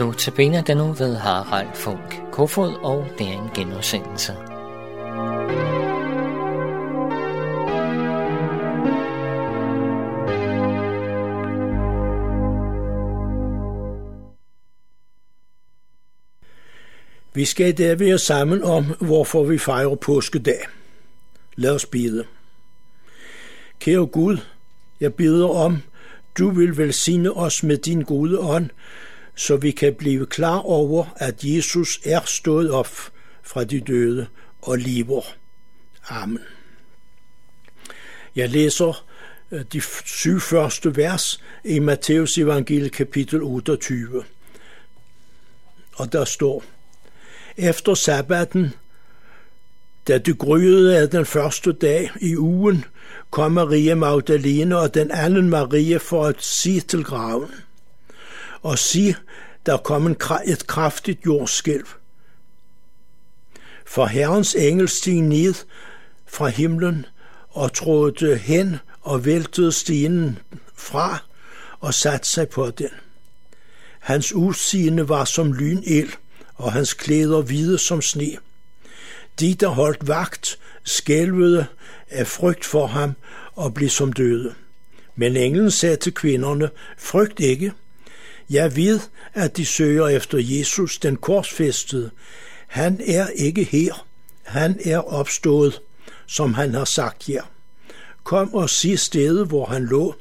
Nu til benet den nu ved Harald Funk Kofod, og det er en genudsendelse. Vi skal i dag være sammen om, hvorfor vi fejrer påskedag. Lad os bede. Kære Gud, jeg beder om, du vil velsigne os med din gode ånd, så vi kan blive klar over, at Jesus er stået op fra de døde og lever. Amen. Jeg læser øh, de syv første vers i Matteus evangeliet kapitel 28. Og der står, efter sabbaten, da det gryede af den første dag i ugen, kom Maria Magdalene og den anden Maria for at sige til graven. Og sige, der kom en, et kraftigt jordskælv. For Herrens engel steg ned fra himlen og trådte hen og væltede stenen fra og satte sig på den. Hans udsigende var som lynild, og hans klæder hvide som sne. De, der holdt vagt, skælvede af frygt for ham og blev som døde. Men englen sagde til kvinderne, frygt ikke. Jeg ved, at de søger efter Jesus, den korsfæstede. Han er ikke her. Han er opstået, som han har sagt jer. Kom og sig stedet, hvor han lå,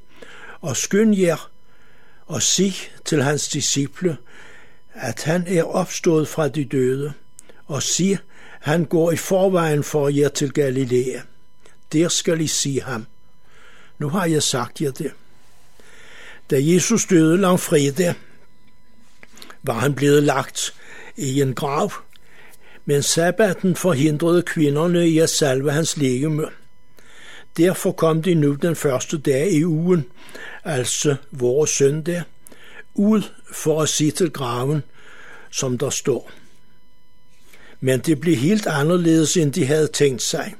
og skynd jer og sig til hans disciple, at han er opstået fra de døde, og sig, han går i forvejen for jer til Galilea. Der skal I sige ham. Nu har jeg sagt jer det. Da Jesus døde langfredag, var han blevet lagt i en grav, men sabbaten forhindrede kvinderne i at salve hans legeme. Derfor kom de nu den første dag i ugen, altså vores søndag, ud for at se til graven, som der står. Men det blev helt anderledes, end de havde tænkt sig.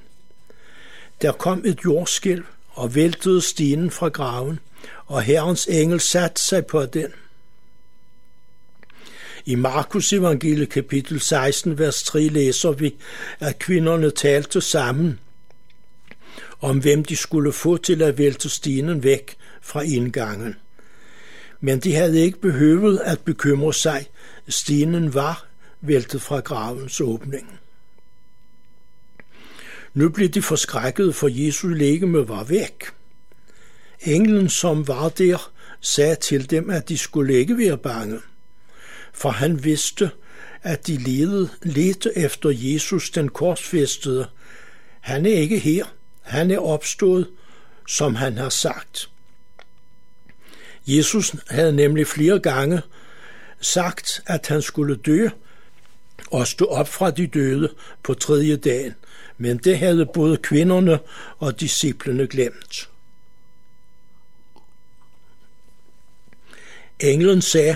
Der kom et jordskælv og væltede stenen fra graven, og herrens engel satte sig på den. I Markus evangelie kapitel 16, vers 3 læser vi, at kvinderne talte sammen om, hvem de skulle få til at vælte stenen væk fra indgangen. Men de havde ikke behøvet at bekymre sig. Stenen var væltet fra gravens åbning. Nu blev de forskrækket, for Jesu legeme var væk. Englen, som var der, sagde til dem, at de skulle ikke være bange, for han vidste, at de ledede, ledte efter Jesus den korsfæstede. Han er ikke her, han er opstået, som han har sagt. Jesus havde nemlig flere gange sagt, at han skulle dø og stå op fra de døde på tredje dagen, men det havde både kvinderne og disciplene glemt. Englen sagde,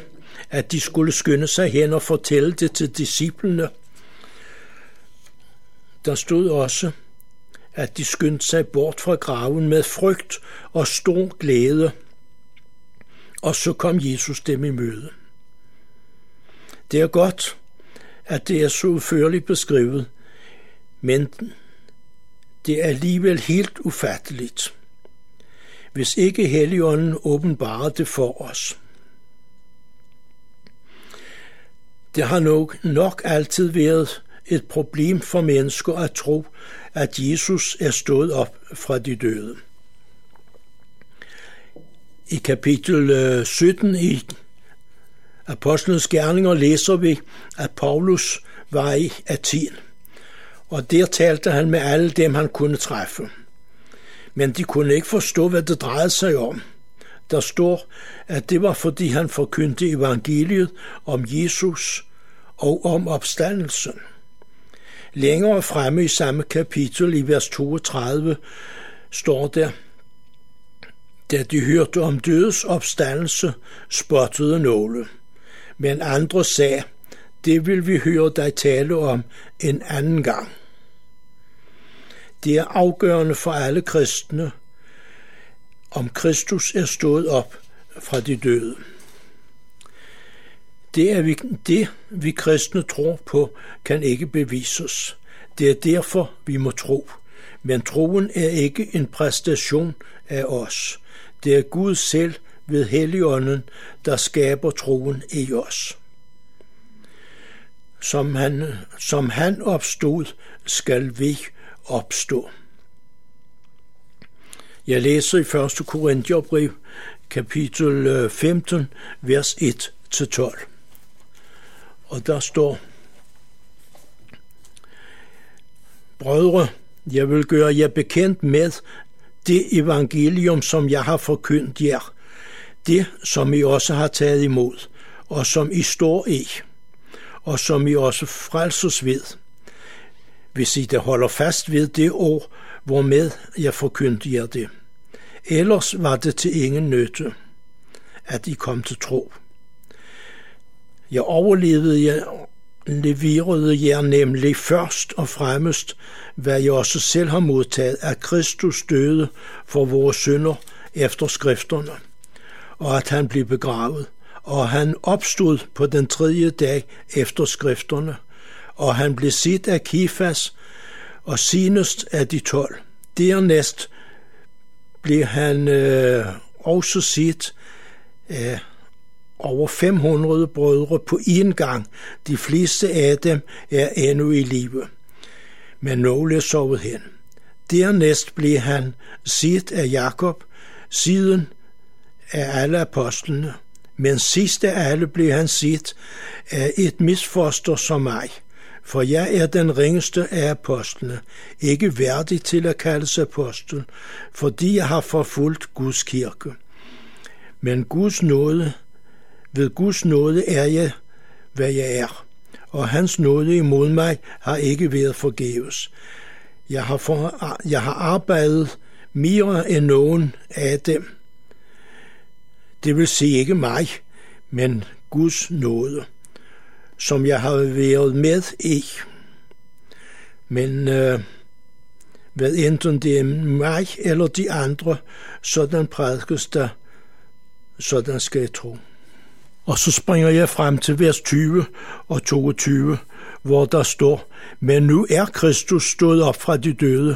at de skulle skynde sig hen og fortælle det til disciplene. Der stod også, at de skyndte sig bort fra graven med frygt og stor glæde – og så kom Jesus dem i møde. Det er godt, at det er så udførligt beskrevet, men det er alligevel helt ufatteligt, hvis ikke Helligånden åbenbarer det for os. Det har nok, nok altid været et problem for mennesker at tro, at Jesus er stået op fra de døde. I kapitel øh, 17 i Apostlenes Gerninger læser vi, at Paulus var i Athen, og der talte han med alle dem, han kunne træffe. Men de kunne ikke forstå, hvad det drejede sig om. Der står, at det var fordi han forkyndte evangeliet om Jesus og om opstandelsen. Længere fremme i samme kapitel i vers 32 står der, da de hørte om dødes opstandelse, spottede nogle. Men andre sagde, det vil vi høre dig tale om en anden gang. Det er afgørende for alle kristne, om Kristus er stået op fra de døde. Det, er vi, det, vi kristne tror på, kan ikke bevises. Det er derfor, vi må tro. Men troen er ikke en præstation af os. Det er Gud selv ved Helligånden, der skaber troen i os. Som han, som han opstod, skal vi opstå. Jeg læser i 1. Korintherbrev, kapitel øh, 15, vers 1-12. Og der står, Brødre, jeg vil gøre jer bekendt med det evangelium, som jeg har forkyndt jer, det, som I også har taget imod, og som I står i, og som I også frelses ved, hvis I da holder fast ved det ord, hvormed jeg forkyndte jer det. Ellers var det til ingen nytte, at I kom til tro. Jeg overlevede jer, leverede jer nemlig først og fremmest, hvad jeg også selv har modtaget, at Kristus døde for vores synder efter skrifterne, og at han blev begravet, og han opstod på den tredje dag efter skrifterne, og han blev sit af Kifas og sinest af de tolv. Dernæst blev han øh, også sit af over 500 brødre på én gang. De fleste af dem er endnu i live, men nogle er sovet hen. Dernæst blev han sit af Jakob, siden af alle apostlene, men sidst af alle blev han sit af et misfoster som mig – for jeg er den ringeste af apostlene, ikke værdig til at kaldes apostel, fordi jeg har forfulgt Guds kirke. Men Guds nåde, ved Guds nåde er jeg, hvad jeg er, og hans nåde imod mig har ikke været forgæves. Jeg har, for, jeg har arbejdet mere end nogen af dem. Det vil sige ikke mig, men Guds nåde som jeg har været med i. Men øh, hvad enten det er mig eller de andre, sådan prædikes der, sådan skal jeg tro. Og så springer jeg frem til vers 20 og 22, hvor der står, men nu er Kristus stået op fra de døde,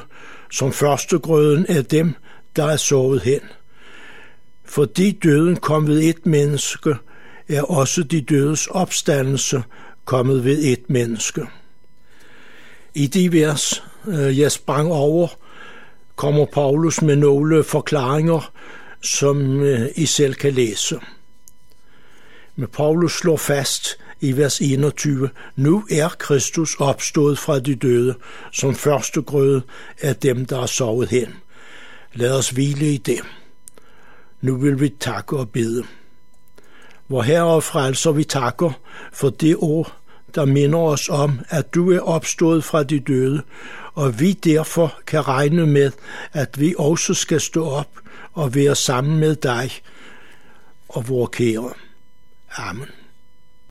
som første grøden af dem, der er sovet hen. Fordi døden kom ved et menneske, er også de dødes opstandelse kommet ved et menneske. I de vers, øh, jeg sprang over, kommer Paulus med nogle forklaringer, som øh, I selv kan læse. Men Paulus slår fast i vers 21, nu er Kristus opstået fra de døde, som første grøde af dem, der er sovet hen. Lad os hvile i det. Nu vil vi takke og bede. Hvor herre frelser vi takker for det ord, der minder os om, at du er opstået fra de døde, og vi derfor kan regne med, at vi også skal stå op og være sammen med dig og vores kære. Amen.